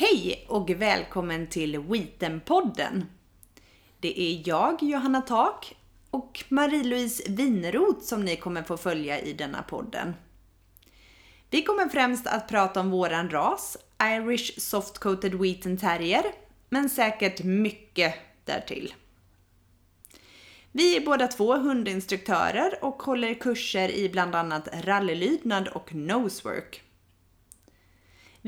Hej och välkommen till Wheaten-podden. Det är jag, Johanna Tak, och Marie-Louise Winroth som ni kommer få följa i denna podden. Vi kommer främst att prata om våran ras, Irish Soft Coated Wheaten Terrier, men säkert mycket därtill. Vi är båda två hundinstruktörer och håller kurser i bland annat rallylydnad och nosework.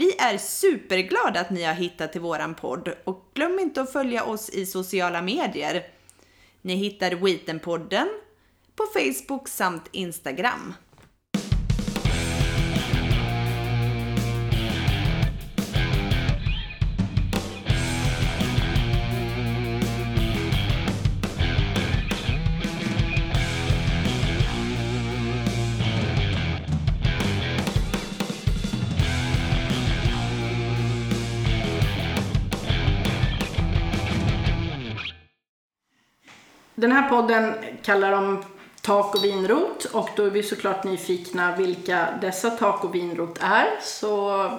Vi är superglada att ni har hittat till våran podd och glöm inte att följa oss i sociala medier. Ni hittar Wheaten-podden på Facebook samt Instagram. Den här podden kallar de Tak och vinrot och då är vi såklart nyfikna vilka dessa tak och vinrot är. Så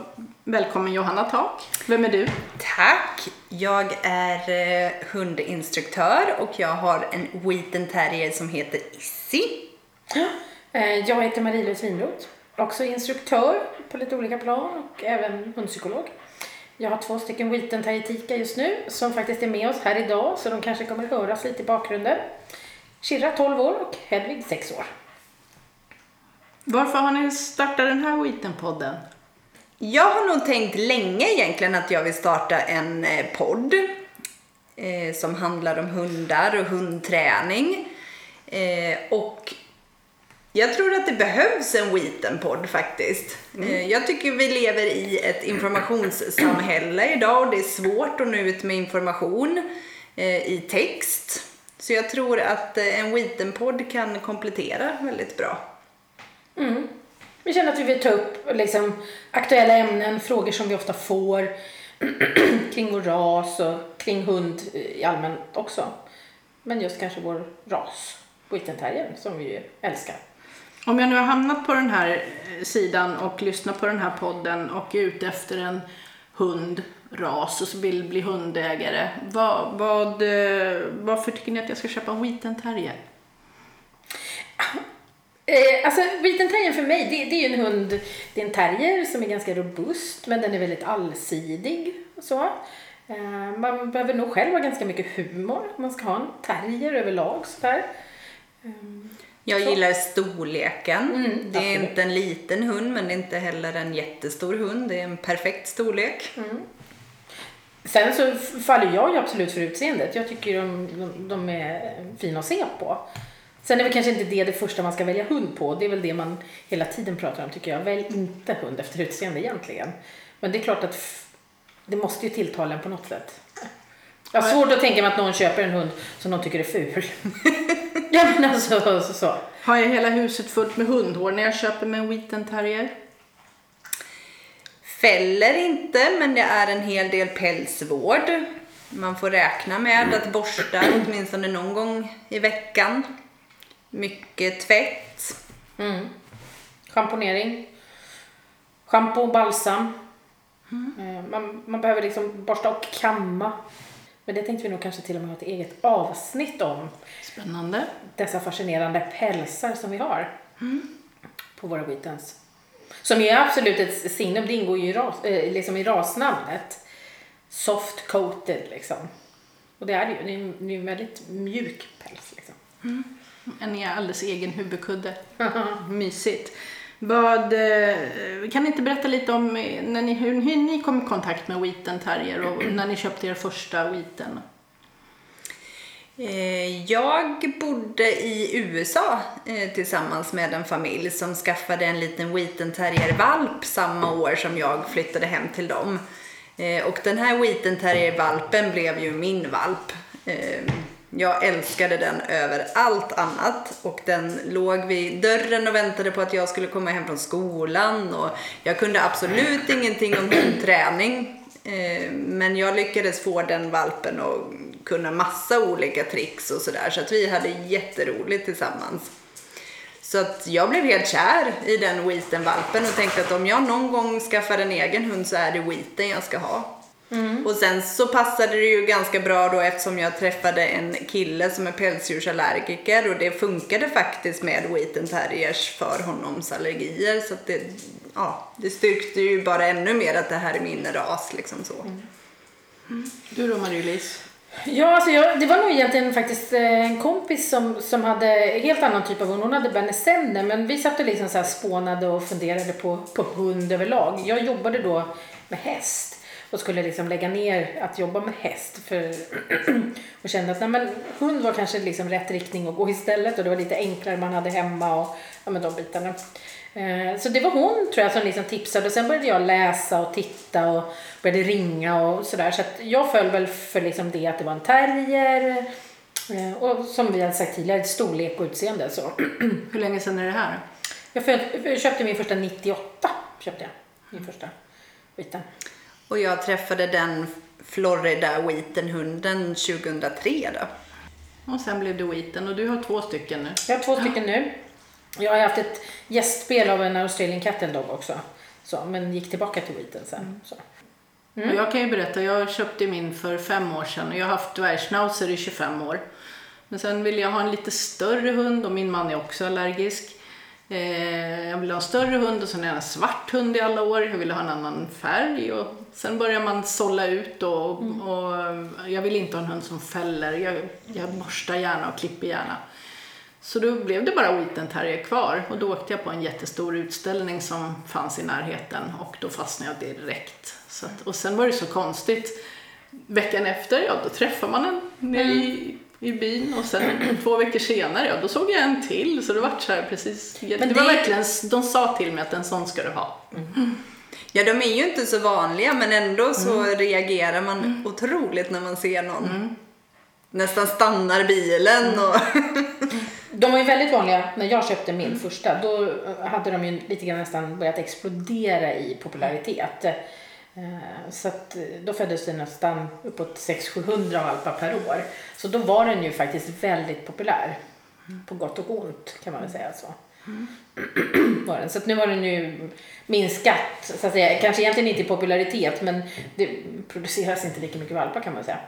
välkommen Johanna Tak. Vem är du? Tack! Jag är eh, hundinstruktör och jag har en Wheaten Terrier som heter Issy. Eh, Jag heter Marie-Louise Winroth, också instruktör på lite olika plan och även hundpsykolog. Jag har två stycken Wheaten Tajitika just nu som faktiskt är med oss här idag så de kanske kommer höras lite i bakgrunden. Shirra 12 år och Hedvig 6 år. Varför har ni startat den här Wheaten-podden? Jag har nog tänkt länge egentligen att jag vill starta en eh, podd eh, som handlar om hundar och hundträning. Eh, och jag tror att det behövs en Wheaten-podd faktiskt. Eh, jag tycker vi lever i ett informationssamhälle idag och det är svårt att nå ut med information eh, i text. Så jag tror att eh, en Wheaten-podd kan komplettera väldigt bra. Vi känner att vi vill ta upp liksom, aktuella ämnen, frågor som vi ofta får kring vår ras och kring hund i allmänt också. Men just kanske vår ras, Wheaten Terrier, som vi ju älskar. Om jag nu har hamnat på den här eh, sidan och lyssnar på den här podden och är ute efter en hundras och så vill bli hundägare. Vad, vad, eh, varför tycker ni att jag ska köpa en Wheaten Terrier? Eh, alltså Wheaten Terrier för mig, det, det är ju en hund, det är en terrier som är ganska robust men den är väldigt allsidig. och Så. Eh, man behöver nog själv ha ganska mycket humor. om Man ska ha en terrier överlag sådär. Ehm. Jag Så. gillar storleken. Mm, det är absolut. inte en liten hund men det är inte heller en jättestor hund. Det är en perfekt storlek. Sen så faller jag ju absolut för utseendet. Jag tycker de, de, de är fina att se på. Sen är väl kanske inte det det första man ska välja hund på. Det är väl det man hela tiden pratar om tycker jag. Välj inte hund efter utseende egentligen. Men det är klart att det måste ju tilltala en på något sätt. Jag har svårt att tänka mig att någon köper en hund som de tycker är ful. ja men alltså så. så. Har jag hela huset fullt med hundhår när jag köper mig en Wheaten Terrier? Fäller inte men det är en hel del pälsvård. Man får räkna med att borsta åtminstone någon gång i veckan. Mycket tvätt. Mm. Schamponering. Schampo och balsam. Eh, Man, man behöver liksom borsta och kamma. Men det tänkte vi nog kanske till och med ha ett eget avsnitt om. Spännande. Dessa fascinerande pälsar som vi har på våra Wheatens. Som är absolut ett signum, det ingår ju i, ras, eh, liksom i rasnamnet. Soft coated liksom. Och det är det ju, det är det är en väldigt mjuk päls liksom. En alldeles egen huvudkudde. Mysigt. Vad, eh, kan ni inte berätta lite om eh, när ni, hur, hur ni kom i kontakt med Wheaten Terrier och när ni köpte er första Wheaten? Eh, jag bodde i USA tillsammans med en familj som skaffade en liten Wheaten Terrier-valp samma år som jag flyttade hem till dem. Och den här Wheaten Terrier-valpen blev ju min valp. Jag älskade den över allt annat och den låg vid dörren och väntade på att jag skulle komma hem från skolan och jag kunde absolut ingenting om hundträning. Eh, men jag lyckades få den valpen att kunna massa olika tricks och sådär så att vi hade jätteroligt tillsammans. Så att jag blev helt kär i den Wheaten-valpen och tänkte att om jag någon gång skaffar en egen hund så är det Wheaten jag ska ha. Och sen så passade det ju ganska bra då eftersom jag träffade en kille som är pälsdjursallergiker och det funkade faktiskt med Wheaten Terriers för honoms allergier. Så att det, ja, det styrkte ju bara ännu mer att det här är min ras liksom så. Du då Marie-Louise? Ja, alltså jag, det var nog egentligen faktiskt eh, en kompis som, som hade helt annan typ av hund. Hon hade Bernesenne, men vi satt och liksom så här spånade och funderade på, på hund överlag. Jag jobbade då med häst och skulle liksom lägga ner att jobba med häst för och kände att nej, men, hund var kanske liksom rätt riktning att gå istället och det var lite enklare man hade hemma och ja, men de bitarna. Eh, Så det var hon tror jag som liksom tipsade och sen började jag läsa och titta och började ringa och sådär. Så att jag föll väl för liksom det att det var en terrier eh, och som vi hade sagt tidigare, storlek och utseende. Så. Hur länge sedan är det här? Jag föl- jag köpte min första 98. Köpte jag min första vita. Och jag träffade den Florida Wheaten-hunden 2003 då. Och sen blev det Wheaten och du har två stycken nu. Jag har två stycken nu. Jag har haft ett gästspel av en Australian Cattle Dog också. Så, men gick tillbaka till Wheaten sen. Så. Och jag kan ju berätta, jag köpte min för fem år sedan och jag har haft dvärgschnauzer i 25 år. Men sen ville jag ha en lite större hund och min man är också allergisk. Eh, jag ville ha en större hund och sen en svart hund i alla år. Jag ville ha en annan färg och sen börjar man sålla ut och, och jag vill inte ha en hund som fäller. Jag, jag borstar gärna och klipper gärna. Så då blev det bara Wheaten Terrier kvar och då åkte jag på en jättestor utställning som fanns i närheten och då fastnade jag direkt. Att, och sen var det så konstigt. Veckan efter, ja då träffar man en nere i, byn och sen två veckor senare, ja då såg jag en till. Så det var så här precis, det, Men var det- verkligen, de sa till mig att en sån ska du ha. Ja, de är ju inte så vanliga men ändå så reagerar man otroligt när man ser någon. Nästan stannar bilen och... De var ju väldigt vanliga när jag köpte min första. Då hade de ju lite grann nästan börjat explodera i popularitet. Eh, Så att eh, då föddes det nästan uppåt 600-700 valpar per år. Så då var den ju faktiskt väldigt populär. På gott och ont kan man väl säga så. Var den. Så att nu har den ju minskat, så att säga. kanske egentligen inte i popularitet men det produceras inte lika mycket valpar kan man säga.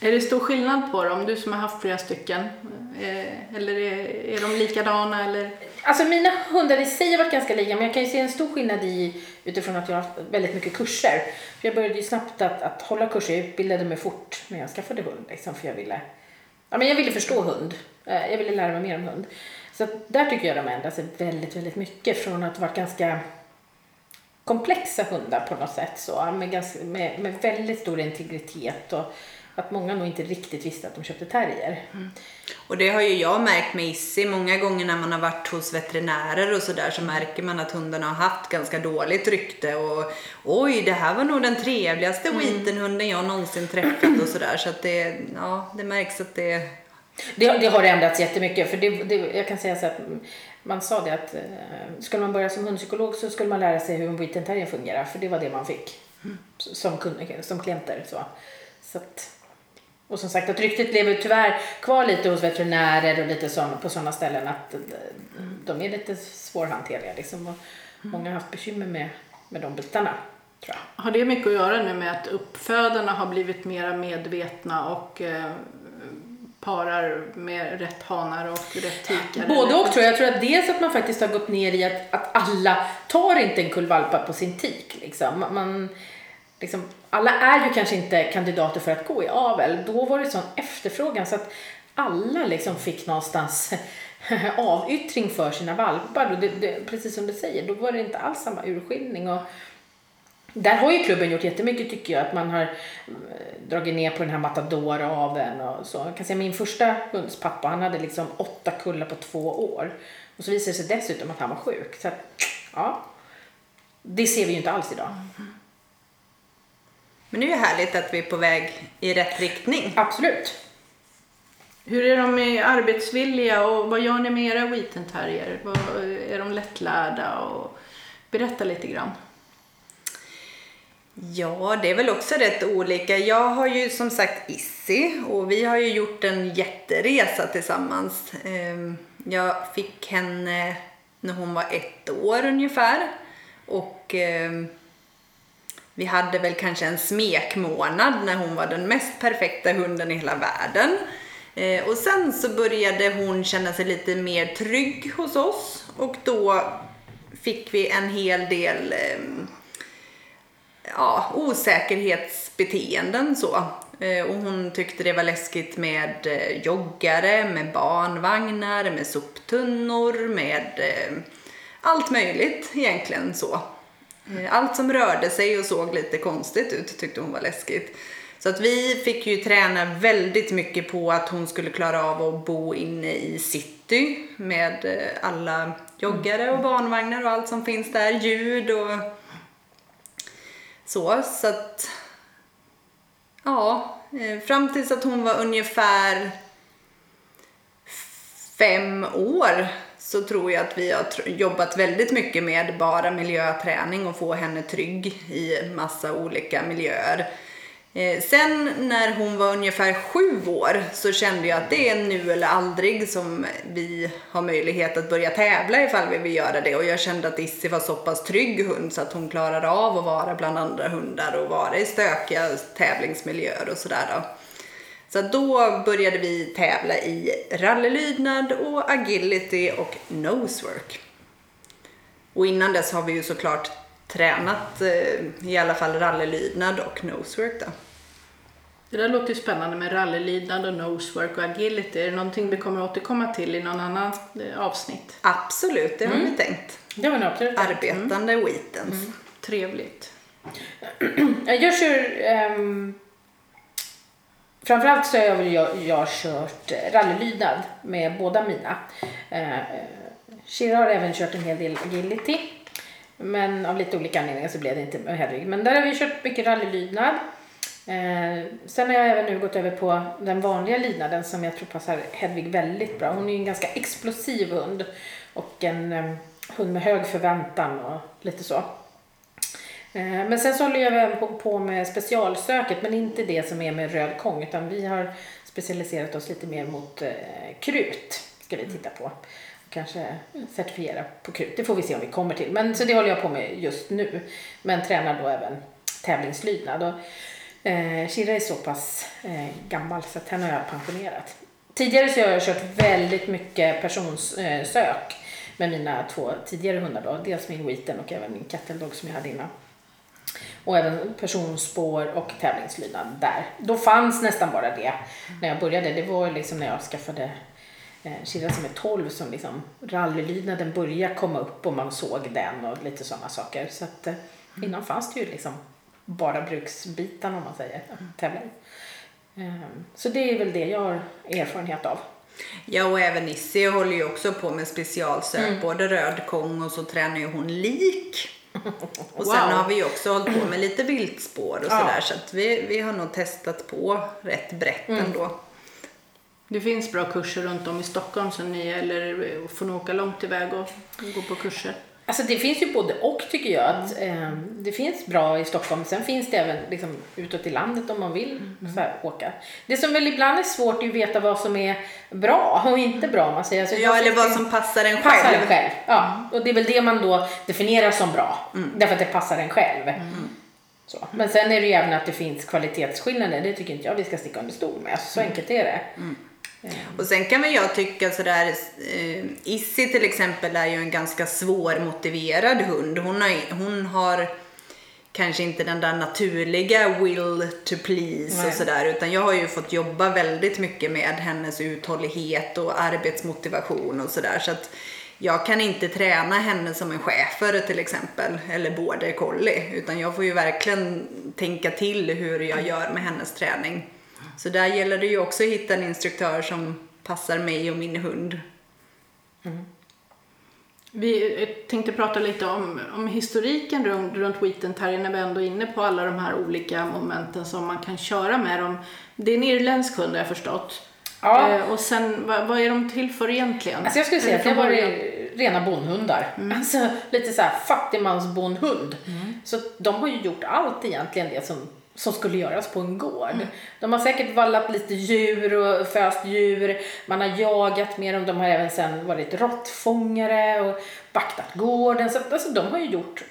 Är det stor skillnad på dem, du som har haft flera stycken? Eh, eller är, är de likadana eller? Alltså mina hundar i sig har varit ganska lika men jag kan ju se en stor skillnad i utifrån att jag har haft väldigt mycket kurser. För jag började ju snabbt att, att hålla kurser, jag utbildade mig fort när jag skaffade hund liksom för jag ville, ja men jag ville förstå hund. Eh, jag ville lära mig mer om hund. Så att där tycker jag de har ändrat sig väldigt, väldigt mycket från att vara ganska komplexa hundar på något sätt så med, ganska, med, med väldigt stor integritet och att många nog inte riktigt visste att de köpte terrier. Och det har ju jag märkt med Issi. Många gånger när man har varit hos veterinärer och sådär så märker man att hundarna har haft ganska dåligt rykte och oj, det här var nog den trevligaste Wheatenhunden jag någonsin träffat och sådär. Så att det, ja, det märks att det Det, det har ändrats jättemycket. För det, det, jag kan säga så att mm, man sa det att eh, skulle man börja som hundpsykolog så skulle man lära sig hur en Wheaten terrier fungerar. För det var det man fick som, kund, som klienter. Så. Så att, och som sagt att ryktet lever tyvärr kvar lite hos veterinärer och lite sån, på sådana ställen att de är lite svårhanterliga. Liksom, och många har haft bekymmer med, med de bitarna. Tror jag. Har det mycket att göra nu med att uppfödarna har blivit mera medvetna och eh, parar med rätt hanar och rätt tikar? Både och tror jag. Jag tror att dels att man faktiskt har gått ner i att, att alla tar inte en kull valpar på sin tik. Liksom. Man, liksom, alla är ju kanske inte kandidater för att gå i avel. Då var det sån efterfrågan så att alla liksom fick någonstans avyttring för sina valpar. Och det, det, precis som du säger, då var det inte alls samma urskiljning. Och, där har ju klubben gjort jättemycket tycker jag. Att man har eh, dragit ner på den här matadoraveln och så. Jag kan säga min första hunds pappa, han hade liksom åtta kullar på två år. Och så visade det sig dessutom att han var sjuk. Så att, ja. Det ser vi ju inte alls idag. Mm-hmm. Men det är ju härligt att vi är på väg i rätt riktning. Absolut. Hur är de med arbetsvilliga och vad gör ni med era Wheaten terrier? Vad- Är de lättlärda? Och berätta lite grann. Ja, det är väl också rätt olika. Jag har ju som sagt Issi och vi har ju gjort en jätteresa tillsammans. Ehm, Jag fick henne när hon var ett år ungefär. Och ehm, vi hade väl kanske en smekmånad när hon var den mest perfekta hunden i hela världen. Eh, och sen så började hon känna sig lite mer trygg hos oss och då fick vi en hel del eh, ja, osäkerhetsbeteenden så. Eh, och hon tyckte det var läskigt med eh, joggare, med barnvagnar, med soptunnor, med eh, allt möjligt egentligen så. Eh, allt som rörde sig och såg lite konstigt ut tyckte hon var läskigt. Så att vi fick ju träna väldigt mycket på att hon skulle klara av att bo inne i city med eh, alla joggare och barnvagnar och allt som finns där, ljud och så. Så att ja, eh, fram tills att hon var ungefär fem år så tror jag att vi har jobbat väldigt mycket med bara miljöträning och få henne trygg i massa olika miljöer. Eh, sen när hon var ungefär sju år så kände jag att det är nu eller aldrig som vi har möjlighet att börja tävla ifall vi vill göra det. Och jag kände att Issi var så pass trygg hund så att hon klarar av att vara bland andra hundar och vara i stökiga tävlingsmiljöer och sådär då. Så då började vi tävla i rallylydnad och agility och nosework. Och innan dess har vi ju såklart tränat eh, i alla fall rallylydnad och nosework då. Det där låter ju spännande med rallylydnad och nosework och agility. Är det någonting vi kommer återkomma till i någon annan eh, avsnitt? Absolut, det har vi tänkt. Det var nog absolut. Arbetande Wheatens. Trevligt. Ja, Jag kör... ehm, framförallt så har jag, jag, jag kört eh, rallylydnad med båda mina. Eh, Shira har även kört en hel del agility. Men av lite olika anledningar så blev det inte med Hedvig. Men där har vi kört mycket rallylydnad. Eh, sen har jag även nu gått över på den vanliga lydnaden som jag tror passar Hedvig väldigt bra. Hon är ju en ganska explosiv hund och en eh, hund med hög förväntan och lite så. Eh, men sen så håller jag även på, med specialsöket, men inte det som är med röd kong, utan vi har specialiserat oss lite mer mot eh, krut, ska vi titta på. Kanske certifiera på krut, det får vi se om vi kommer till. Men så det håller jag på med just nu, men tränar då även tävlingslydnad. Och, eh, Shira är så pass eh, gammal så att henne har jag pensionerat. Tidigare så har jag kört väldigt mycket personsök eh, med mina två tidigare hundar då. Dels min Wheaten och även min Kettledog som jag hade innan. Och även personspår och tävlingslydnad där. Då fanns nästan bara det när jag började. Det var liksom när jag skaffade eh, som är 12 som liksom rallylydnaden började komma upp och man såg den och lite sådana saker. Så att eh, innan fanns det ju liksom bara bruksbitarna om man säger, att tävla i. Ehm, Så det är väl det jag har erfarenhet av. Ja, och även Issi håller ju också på med specialsök, Mm. både röd kong och så tränar ju hon lik. Och sen Wow. har vi ju också hållit på med lite viltspår och Ja. sådär så att vi, vi har nog testat på rätt brett Mm. ändå. Det finns bra kurser runt om i Stockholm så ni eller får ni åka långt iväg och gå på kurser. Alltså det finns ju både och tycker jag. Att, eh, det finns bra i Stockholm. Sen finns det även liksom, utåt i landet om man vill så här, åka. Det som väl ibland är svårt är att veta vad som är bra och inte bra. Man säger. Alltså, Ja, eller vad som passar en passar själv. en själv. Ja, och det är väl det man då definierar som bra. Därför att det passar en själv. Så. Men sen är det ju även att det finns kvalitetsskillnader. Det tycker inte jag vi ska sticka under stol med. Så enkelt är det. Och sen kan väl jag tycka sådär, eh, Issi till exempel är ju en ganska svårmotiverad hund. Hon har, hon har kanske inte den där naturliga will to please Nej. och sådär utan jag har ju fått jobba väldigt mycket med hennes uthållighet och arbetsmotivation och sådär så att jag kan inte träna henne som en schäfer till exempel eller border collie utan jag får ju verkligen tänka till hur jag gör med hennes träning. Så där gäller det ju också att hitta en instruktör som passar mig och min hund. Vi eh, tänkte prata lite om, om historiken runt, runt Wheaten Terrier när vi ändå är inne på alla de här olika momenten som man kan köra med dem. Det är en irländsk hund har jag förstått. Ja. Eh, och sen, vad, vad är de till för egentligen? Alltså jag skulle säga att det var rena bondhundar. Alltså lite så här fattigmansbondhund. Så de har ju gjort allt egentligen det som, som skulle göras på en gård. De har säkert vallat lite djur och föst djur. Man har jagat med dem. De har även sen varit råttfångare och vaktat gården. Så alltså de har ju gjort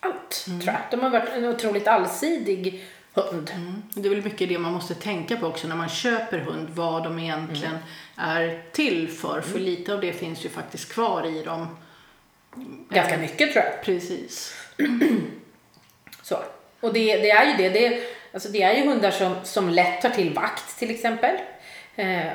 allt, tror jag. De har varit en otroligt allsidig hund. Mm. Det är väl mycket det man måste tänka på också när man köper hund, vad de egentligen är till för. För lite av det finns ju faktiskt kvar i dem. Ganska mycket, tror jag. Precis. Och det, det är ju det. Det, alltså det är ju hundar som, som lätt tar till vakt till exempel. Eh,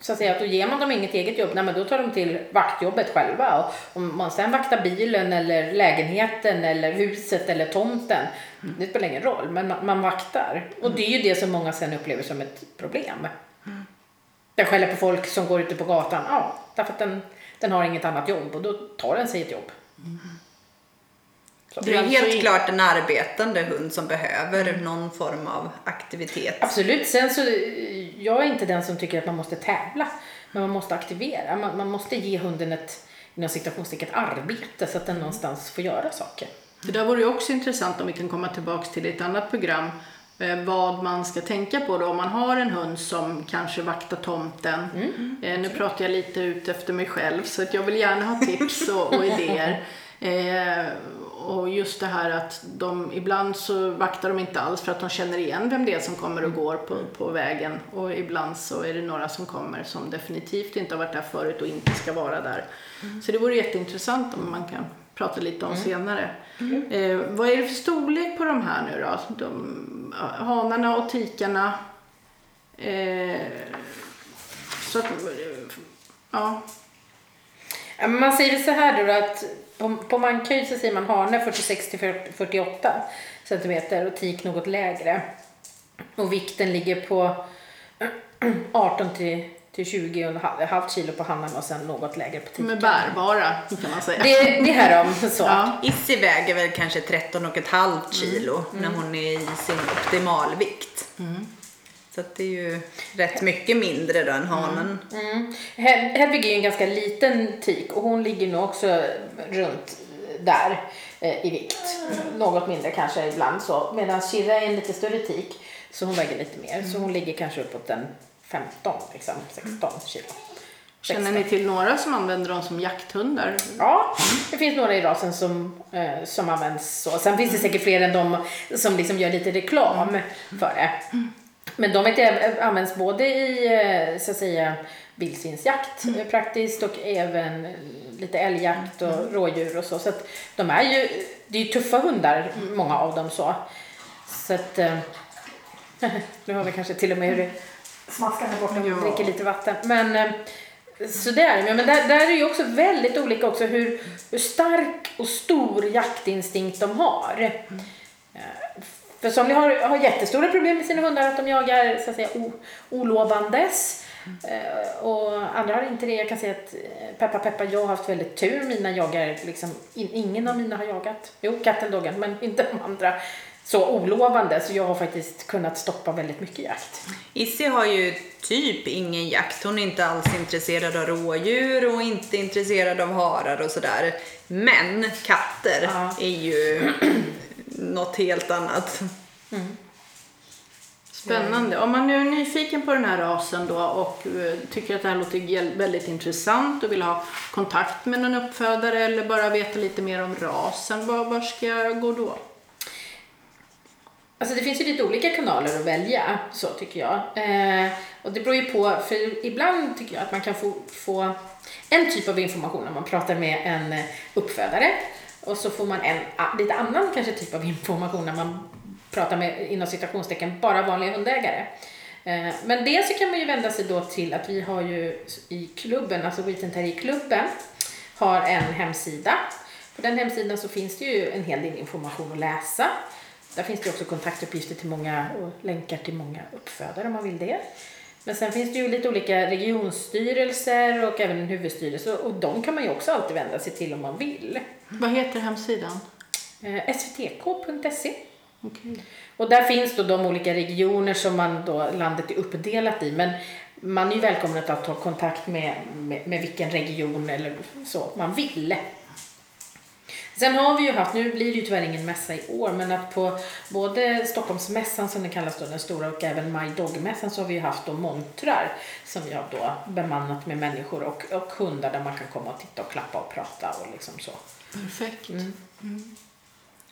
så att säga, att då ger man dem inget eget jobb, nej men då tar de till vaktjobbet själva. Och om man sen vaktar bilen eller lägenheten eller huset eller tomten, det spelar ingen roll, men man, man vaktar. Och det är ju det som många sen upplever som ett problem. Den skäller på folk som går ute på gatan, ja, därför att den, den har inget annat jobb och då tar den sig ett jobb. Så. Det är alltså helt klart en arbetande hund som behöver någon form av aktivitet. Absolut. Sen så, jag är inte den som tycker att man måste tävla. Men man måste aktivera. Man, man måste ge hunden ett, inom citationstecken, ett arbete så att den någonstans får göra saker. Det där vore ju också intressant om vi kan komma tillbaks till ett annat program. Eh, vad man ska tänka på då om man har en hund som kanske vaktar tomten. eh, nu pratar jag lite ut efter mig själv så att jag vill gärna ha tips och, och idéer. Eh, och just det här att de ibland så vaktar de inte alls för att de känner igen vem det är som kommer och går på, på vägen. Och ibland så är det några som kommer som definitivt inte har varit där förut och inte ska vara där. Så det vore jätteintressant om man kan prata lite om senare. Eh, vad är det för storlek på de här nu då? De, hanarna och tikarna. Eh, så att, ja. Men Man säger så här då att på, på mankhöjd så säger man hane 46 till 40 48 centimeter och tik något lägre. Och vikten ligger på 18 till, till 20 och en halv- halvt kilo på hannen och sen något lägre på tiken. är bärbara kan man säga. Det, det här om så. Ja. Issy väger väl kanske 13,5 kilo när hon är i sin optimalvikt. Så att det är ju rätt mycket mindre då än hanen. Mm. Hed- Hedvig är ju en ganska liten tik och hon ligger nog också runt där eh, i vikt. Något mindre kanske ibland så. Medan Shira är en lite större tik så hon väger lite mer. Så hon ligger kanske uppåt en 15, liksom 16 kilo. Känner ni till några som använder dem som jakthundar? Ja, det finns några i rasen som, eh, som används så. Sen finns det säkert fler än de som liksom gör lite reklam för det. Men de vet används både i eh, så att säga vildsvinsjakt eh, praktiskt och även eh, lite älgjakt och rådjur och så. Så att de är ju, det är ju tuffa hundar, många av dem så. Så att, nu har vi kanske till och med hur det smaskar här borta och dricker lite vatten. Men så det är. Men där, där är ju också väldigt olika också hur, hur stark och stor jaktinstinkt de har. Eh, För somliga har, har jättestora problem med sina hundar att de jagar så att säga o, olovandes. Eh, och andra har inte det. Jag kan säga att eh, peppa peppa, jag har haft väldigt tur. Mina jagar liksom, in, ingen av mina har jagat. Jo, katten, doggen, men inte de andra. Så olovande, så jag har faktiskt kunnat stoppa väldigt mycket jakt. Issy har ju typ ingen jakt. Hon är inte alls intresserad av rådjur och inte intresserad av harar och sådär. Men katter Ja. är ju något helt annat. Spännande. Om man nu är nyfiken på den här rasen då och eh, tycker att det här låter väldigt intressant och vill ha kontakt med någon uppfödare eller bara veta lite mer om rasen, var, var ska jag gå då? Alltså det finns ju lite olika kanaler att välja, så tycker jag. Eh, och det beror ju på, för ibland tycker jag att man kan få, få en typ av information när man pratar med en eh, uppfödare. Och så får man en lite annan kanske typ av information när man pratar med, inom citationstecken, bara vanliga hundägare. Eh, men dels så kan man ju vända sig då till att vi har ju i klubben, alltså Wheaton Terrier-klubben, har en hemsida. På den hemsidan så finns det ju en hel del information att läsa. Där finns det också kontaktuppgifter till många och länkar till många uppfödare om man vill det. Men sen finns det ju lite olika regionstyrelser och även en huvudstyrelse och de kan man ju också alltid vända sig till om man vill. Vad heter hemsidan? Eh, svtk.se Okej. och där finns då de olika regioner som man då, landet är uppdelat i. Men man är ju välkommen att ta kontakt med, med, med vilken region eller så man vill. Sen har vi ju haft, nu blir det ju tyvärr ingen mässa i år, men att på både Stockholmsmässan som den kallas då, den stora, och även My Dog-mässan så har vi ju haft då montrar som vi har då bemannat med människor och, och hundar där man kan komma och titta och klappa och prata och liksom så. Perfekt. Mm.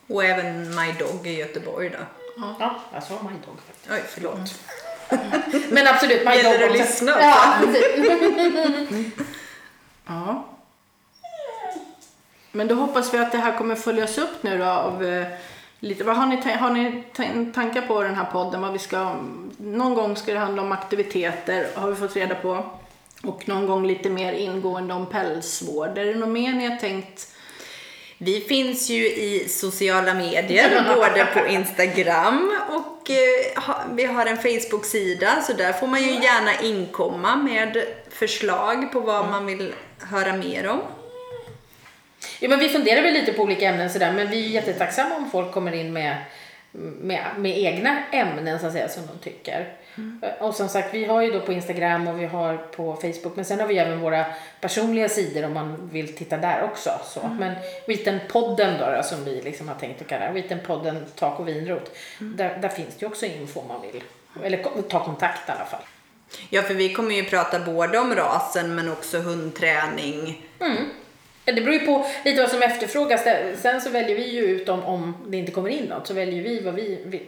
Och även My Dog i Göteborg då. Ja, jag sa My Dog faktiskt. Oj, förlåt. Men absolut, My Gäller Dog det att lyssna? Ja, precis. Ja. Men då hoppas vi att det här kommer följas upp nu då av eh, lite, vad har ni, har ni ta- tankar på den här podden? Vad vi ska, någon gång ska det handla om aktiviteter har vi fått reda på. Och någon gång lite mer ingående om pälsvård. Är det något mer ni har tänkt? Vi finns ju i sociala medier, både på Instagram och eh, vi har en Facebook-sida så där får man ju gärna inkomma med förslag på vad man vill höra mer om. Ja, men vi funderar väl lite på olika ämnen sådär, men vi är jättetacksamma om folk kommer in med, med, med egna ämnen så att säga som de tycker. Och som sagt, vi har ju då på Instagram och vi har på Facebook, men sen har vi även våra personliga sidor om man vill titta där också. Så. Men Wheatenpodden då, då som vi liksom har tänkt att kalla Wheatenpodden Tak och vinrot, där, där finns det ju också info om man vill. Eller ta kontakt i alla fall. Ja, för vi kommer ju prata både om rasen men också hundträning. Ja, Det beror ju på lite vad som efterfrågas. Sen så väljer vi ju ut om, om det inte kommer in något så väljer vi vad vi, vi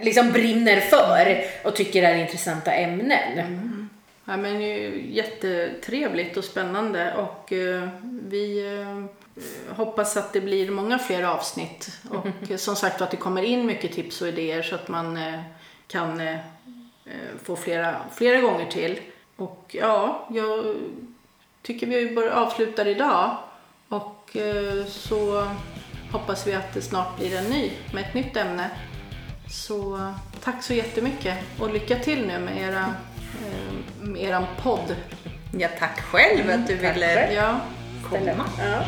liksom brinner för och tycker är intressanta ämnen. Ja, men det är ju jättetrevligt och spännande och eh, vi eh, hoppas att det blir många fler avsnitt och eh, som sagt att det kommer in mycket tips och idéer så att man eh, kan få flera, flera gånger till. Och ja, jag tycker vi bör avsluta idag och eh, så hoppas vi att det snart blir en ny med ett nytt ämne. Så tack så jättemycket och lycka till nu med, era, eh, med eran podd. Ja, tack själv att du tack ville själv. Komma. Ja.